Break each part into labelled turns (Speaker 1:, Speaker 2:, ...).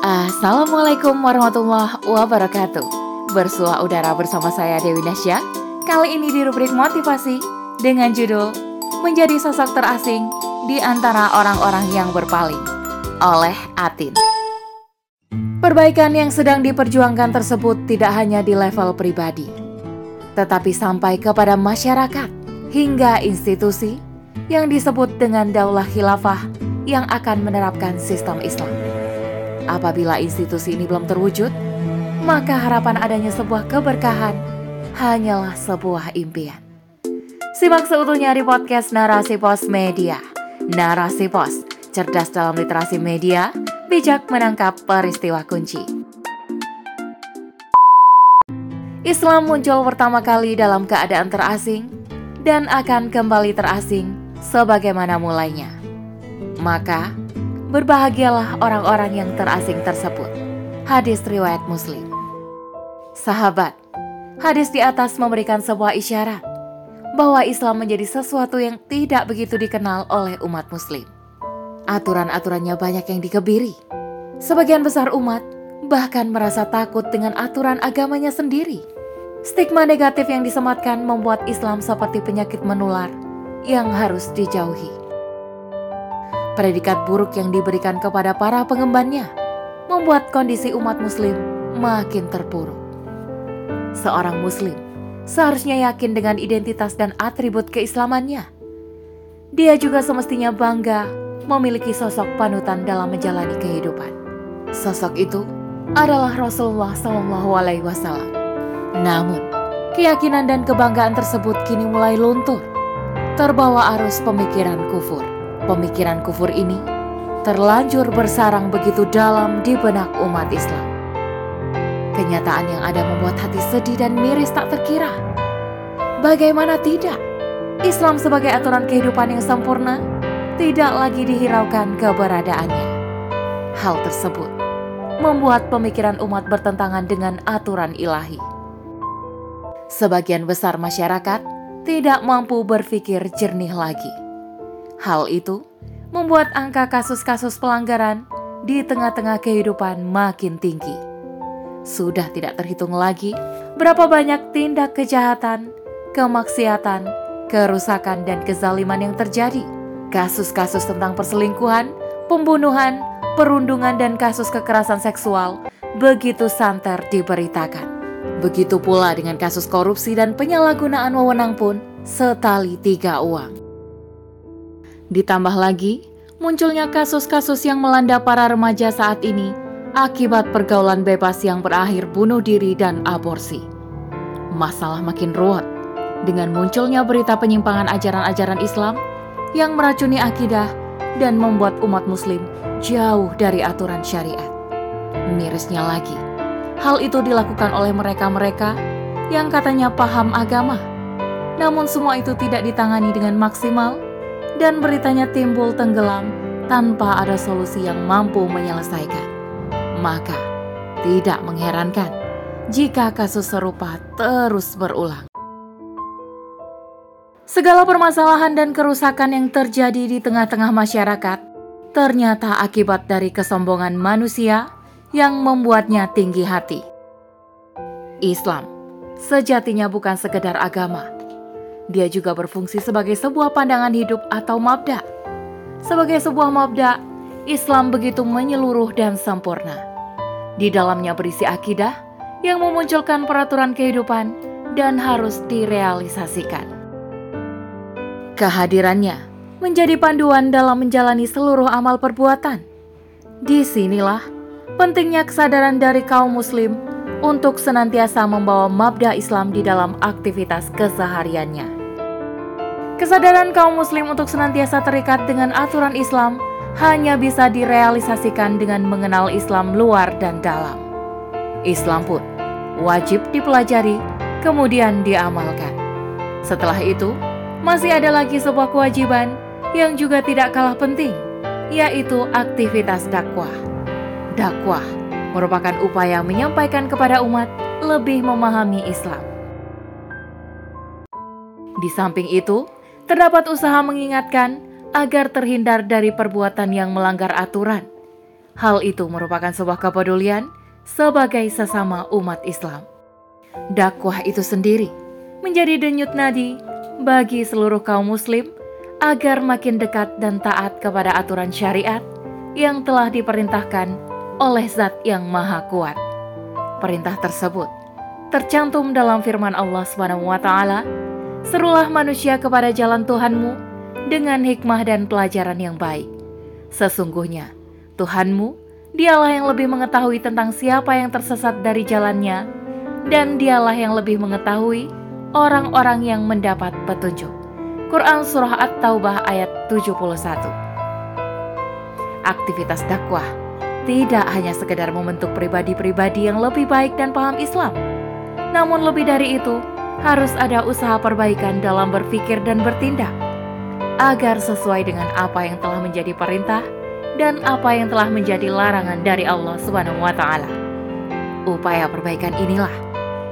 Speaker 1: Assalamualaikum warahmatullahi wabarakatuh. Bersua udara bersama saya Dewi Nasya. Kali ini di rubrik motivasi Dengan judul Menjadi sosok terasing di antara orang-orang yang berpaling Oleh Atin. Perbaikan yang sedang diperjuangkan tersebut tidak hanya di level pribadi Tetapi sampai kepada masyarakat Hingga institusi yang disebut dengan daulah khilafah yang akan menerapkan sistem Islam. Apabila institusi ini belum terwujud, maka harapan adanya sebuah keberkahan hanyalah sebuah impian. Simak seutuhnya di podcast Narasi Pos Media. Narasi Pos, cerdas dalam literasi media, bijak menangkap peristiwa kunci. Islam muncul pertama kali dalam keadaan terasing dan akan kembali terasing sebagaimana mulainya. Maka, Berbahagialah orang-orang yang terasing tersebut. Hadis riwayat Muslim. Sahabat, hadis di atas memberikan sebuah isyarat bahwa Islam menjadi sesuatu yang tidak begitu dikenal oleh umat Muslim. Aturan-aturannya banyak yang dikebiri. Sebagian besar umat bahkan merasa takut dengan aturan agamanya sendiri. Stigma negatif yang disematkan membuat Islam seperti penyakit menular yang harus dijauhi. Predikat buruk yang diberikan kepada para pengembannya membuat kondisi umat Muslim makin terpuruk. Seorang Muslim seharusnya yakin dengan identitas dan atribut keislamannya. Dia juga semestinya bangga memiliki sosok panutan dalam menjalani kehidupan. Sosok itu adalah Rasulullah Wasallam. Namun, keyakinan dan kebanggaan tersebut kini mulai luntur, terbawa arus pemikiran kufur. Pemikiran kufur ini terlanjur bersarang begitu dalam di benak umat Islam. Kenyataan yang ada membuat hati sedih dan miris tak terkira. Bagaimana tidak? Islam sebagai aturan kehidupan yang sempurna tidak lagi dihiraukan keberadaannya. Hal tersebut membuat pemikiran umat bertentangan dengan aturan ilahi. Sebagian besar masyarakat tidak mampu berpikir jernih lagi Hal itu membuat angka kasus-kasus pelanggaran di tengah-tengah kehidupan makin tinggi. Sudah tidak terhitung lagi berapa banyak tindak kejahatan, kemaksiatan, kerusakan, dan kezaliman yang terjadi. Kasus-kasus tentang perselingkuhan, pembunuhan, perundungan, dan kasus kekerasan seksual begitu santer diberitakan. Begitu pula dengan kasus korupsi dan penyalahgunaan wewenang pun setali tiga uang. Ditambah lagi, munculnya kasus-kasus yang melanda para remaja saat ini akibat pergaulan bebas yang berakhir bunuh diri dan aborsi. Masalah makin ruwet dengan munculnya berita penyimpangan ajaran-ajaran Islam yang meracuni akidah dan membuat umat muslim jauh dari aturan syariat. Mirisnya lagi, hal itu dilakukan oleh mereka-mereka yang katanya paham agama. Namun semua itu tidak ditangani dengan maksimal dan beritanya timbul tenggelam tanpa ada solusi yang mampu menyelesaikan. Maka, tidak mengherankan jika kasus serupa terus berulang. Segala permasalahan dan kerusakan yang terjadi di tengah-tengah masyarakat ternyata akibat dari kesombongan manusia yang membuatnya tinggi hati. Islam sejatinya bukan sekedar agama, dia juga berfungsi sebagai sebuah pandangan hidup atau mabda. Sebagai sebuah mabda, Islam begitu menyeluruh dan sempurna. Di dalamnya berisi akidah yang memunculkan peraturan kehidupan dan harus direalisasikan. Kehadirannya menjadi panduan dalam menjalani seluruh amal perbuatan. Di sinilah pentingnya kesadaran dari kaum muslim untuk senantiasa membawa mabda Islam di dalam aktivitas kesehariannya. Kesadaran kaum muslim untuk senantiasa terikat dengan aturan Islam hanya bisa direalisasikan dengan mengenal Islam luar dan dalam. Islam pun wajib dipelajari, kemudian diamalkan. Setelah itu, masih ada lagi sebuah kewajiban yang juga tidak kalah penting, yaitu aktivitas dakwah. Dakwah merupakan upaya menyampaikan kepada umat lebih memahami Islam. Di samping itu, terdapat usaha mengingatkan agar terhindar dari perbuatan yang melanggar aturan. Hal itu merupakan sebuah kepedulian sebagai sesama umat Islam. Dakwah itu sendiri menjadi denyut nadi bagi seluruh kaum muslim agar makin dekat dan taat kepada aturan syariat yang telah diperintahkan oleh Zat yang Maha Kuat. Perintah tersebut tercantum dalam firman Allah SWT, Serulah manusia kepada jalan Tuhanmu dengan hikmah dan pelajaran yang baik. Sesungguhnya, Tuhanmu, dialah yang lebih mengetahui tentang siapa yang tersesat dari jalannya, dan dialah yang lebih mengetahui orang-orang yang mendapat petunjuk. Quran Surah At-Taubah ayat 71 Aktivitas dakwah tidak hanya sekedar membentuk pribadi-pribadi yang lebih baik dan paham Islam, namun lebih dari itu, harus ada usaha perbaikan dalam berpikir dan bertindak, agar sesuai dengan apa yang telah menjadi perintah dan apa yang telah menjadi larangan dari Allah Subhanahu wa taala. Upaya perbaikan inilah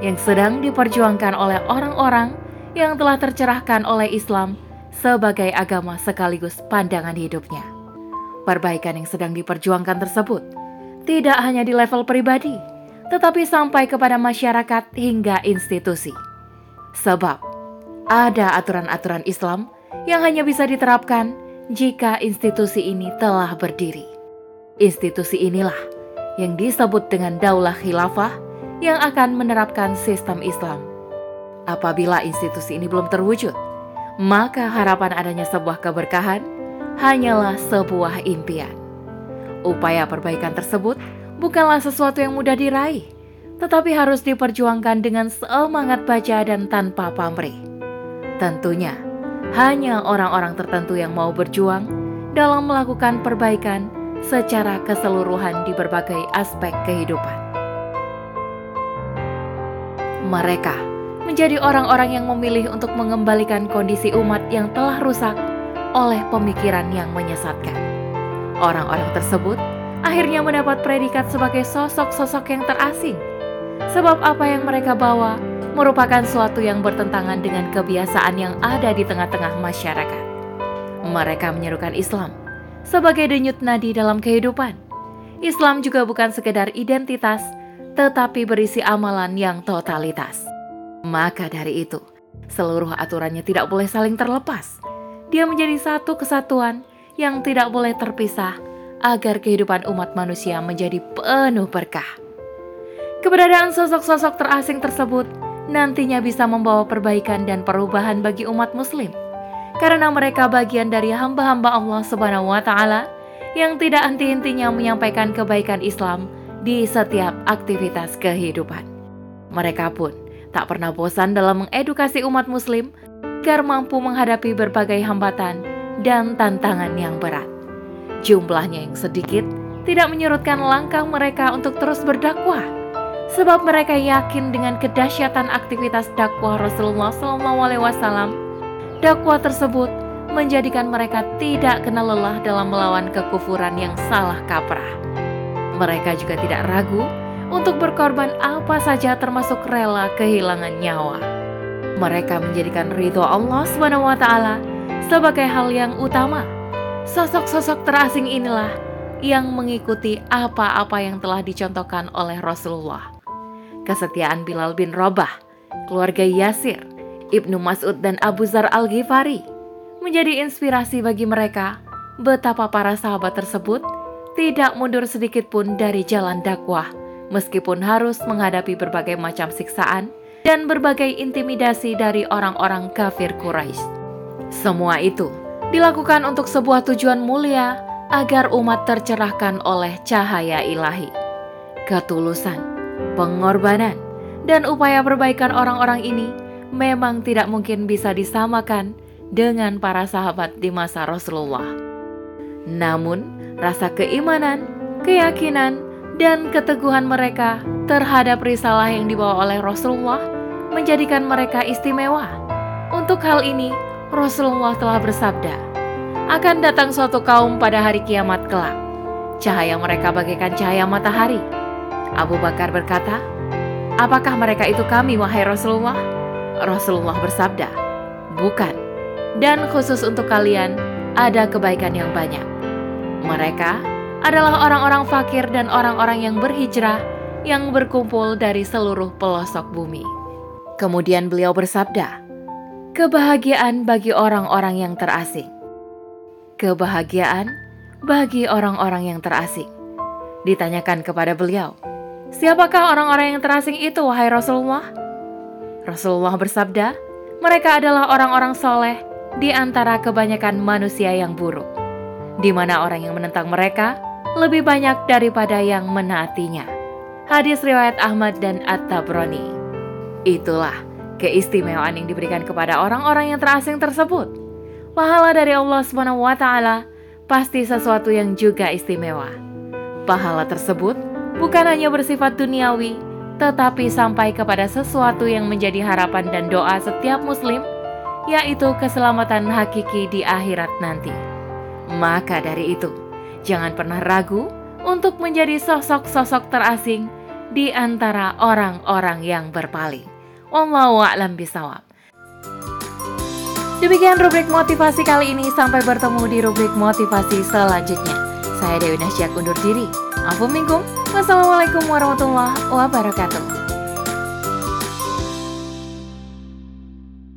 Speaker 1: yang sedang diperjuangkan oleh orang-orang yang telah tercerahkan oleh Islam sebagai agama sekaligus pandangan hidupnya. Perbaikan yang sedang diperjuangkan tersebut tidak hanya di level pribadi, tetapi sampai kepada masyarakat hingga institusi. Sebab ada aturan-aturan Islam yang hanya bisa diterapkan jika institusi ini telah berdiri. Institusi inilah yang disebut dengan daulah khilafah yang akan menerapkan sistem Islam Apabila institusi ini belum terwujud, maka harapan adanya sebuah keberkahan hanyalah sebuah impian. Upaya perbaikan tersebut bukanlah sesuatu yang mudah diraih, tetapi harus diperjuangkan dengan semangat baca dan tanpa pamrih. Tentunya, hanya orang-orang tertentu yang mau berjuang dalam melakukan perbaikan secara keseluruhan di berbagai aspek kehidupan. Mereka menjadi orang-orang yang memilih untuk mengembalikan kondisi umat yang telah rusak oleh pemikiran yang menyesatkan. Orang-orang tersebut akhirnya mendapat predikat sebagai sosok-sosok yang terasing, sebab apa yang mereka bawa merupakan suatu yang bertentangan dengan kebiasaan yang ada di tengah-tengah masyarakat. Mereka menyerukan Islam sebagai denyut nadi dalam kehidupan. Islam juga bukan sekedar identitas, tetapi berisi amalan yang totalitas. Maka dari itu, seluruh aturannya tidak boleh saling terlepas. Dia menjadi satu kesatuan yang tidak boleh terpisah agar kehidupan umat manusia menjadi penuh berkah. Keberadaan sosok-sosok terasing tersebut nantinya bisa membawa perbaikan dan perubahan bagi umat muslim. Karena mereka bagian dari hamba-hamba Allah Subhanahu wa taala yang tidak henti-hentinya menyampaikan kebaikan Islam di setiap aktivitas kehidupan. Mereka pun tak pernah bosan dalam mengedukasi umat Muslim agar mampu menghadapi berbagai hambatan dan tantangan yang berat. Jumlahnya yang sedikit tidak menyurutkan langkah mereka untuk terus berdakwah, sebab mereka yakin dengan kedahsyatan aktivitas dakwah Rasulullah SAW. Dakwah tersebut menjadikan mereka tidak kenal lelah dalam melawan kekufuran yang salah kaprah. Mereka juga tidak ragu untuk berkorban apa saja termasuk rela kehilangan nyawa. Mereka menjadikan ridho Allah SWT sebagai hal yang utama. Sosok-sosok terasing inilah yang mengikuti apa-apa yang telah dicontohkan oleh Rasulullah. Kesetiaan Bilal bin Rabah, keluarga Yasir, Ibnu Mas'ud dan Abu Zar al-Ghifari menjadi inspirasi bagi mereka betapa para sahabat tersebut tidak mundur sedikit pun dari jalan dakwah meskipun harus menghadapi berbagai macam siksaan dan berbagai intimidasi dari orang-orang kafir Quraisy. Semua itu dilakukan untuk sebuah tujuan mulia agar umat tercerahkan oleh cahaya ilahi. Ketulusan, pengorbanan, dan upaya perbaikan orang-orang ini memang tidak mungkin bisa disamakan dengan para sahabat di masa Rasulullah. Namun, rasa keimanan, keyakinan, dan keteguhan mereka terhadap risalah yang dibawa oleh Rasulullah menjadikan mereka istimewa. Untuk hal ini, Rasulullah telah bersabda, akan datang suatu kaum pada hari kiamat kelak. Cahaya mereka bagaikan cahaya matahari. Abu Bakar berkata, Apakah mereka itu kami, wahai Rasulullah? Rasulullah bersabda, Bukan, dan khusus untuk kalian ada kebaikan yang banyak. Mereka adalah orang-orang fakir dan orang-orang yang berhijrah yang berkumpul dari seluruh pelosok bumi. Kemudian beliau bersabda, "Kebahagiaan bagi orang-orang yang terasing. Kebahagiaan bagi orang-orang yang terasing." Ditanyakan kepada beliau, "Siapakah orang-orang yang terasing itu, wahai Rasulullah?" Rasulullah bersabda, "Mereka adalah orang-orang soleh di antara kebanyakan manusia yang buruk, di mana orang yang menentang mereka lebih banyak daripada yang menaatinya." Hadis riwayat Ahmad dan At-Tabrani. Itulah keistimewaan yang diberikan kepada orang-orang yang terasing tersebut. Pahala dari Allah taala pasti sesuatu yang juga istimewa. Pahala tersebut bukan hanya bersifat duniawi, tetapi sampai kepada sesuatu yang menjadi harapan dan doa setiap muslim, yaitu keselamatan hakiki di akhirat nanti. Maka dari itu, jangan pernah ragu untuk menjadi sosok-sosok terasing di antara orang-orang yang berpaling. Wallahu a'lam bisawab. Demikian rubrik motivasi kali ini. Sampai bertemu di rubrik motivasi selanjutnya. Saya Dewi Nasya undur diri. Afu minkum. Wassalamualaikum warahmatullahi wabarakatuh.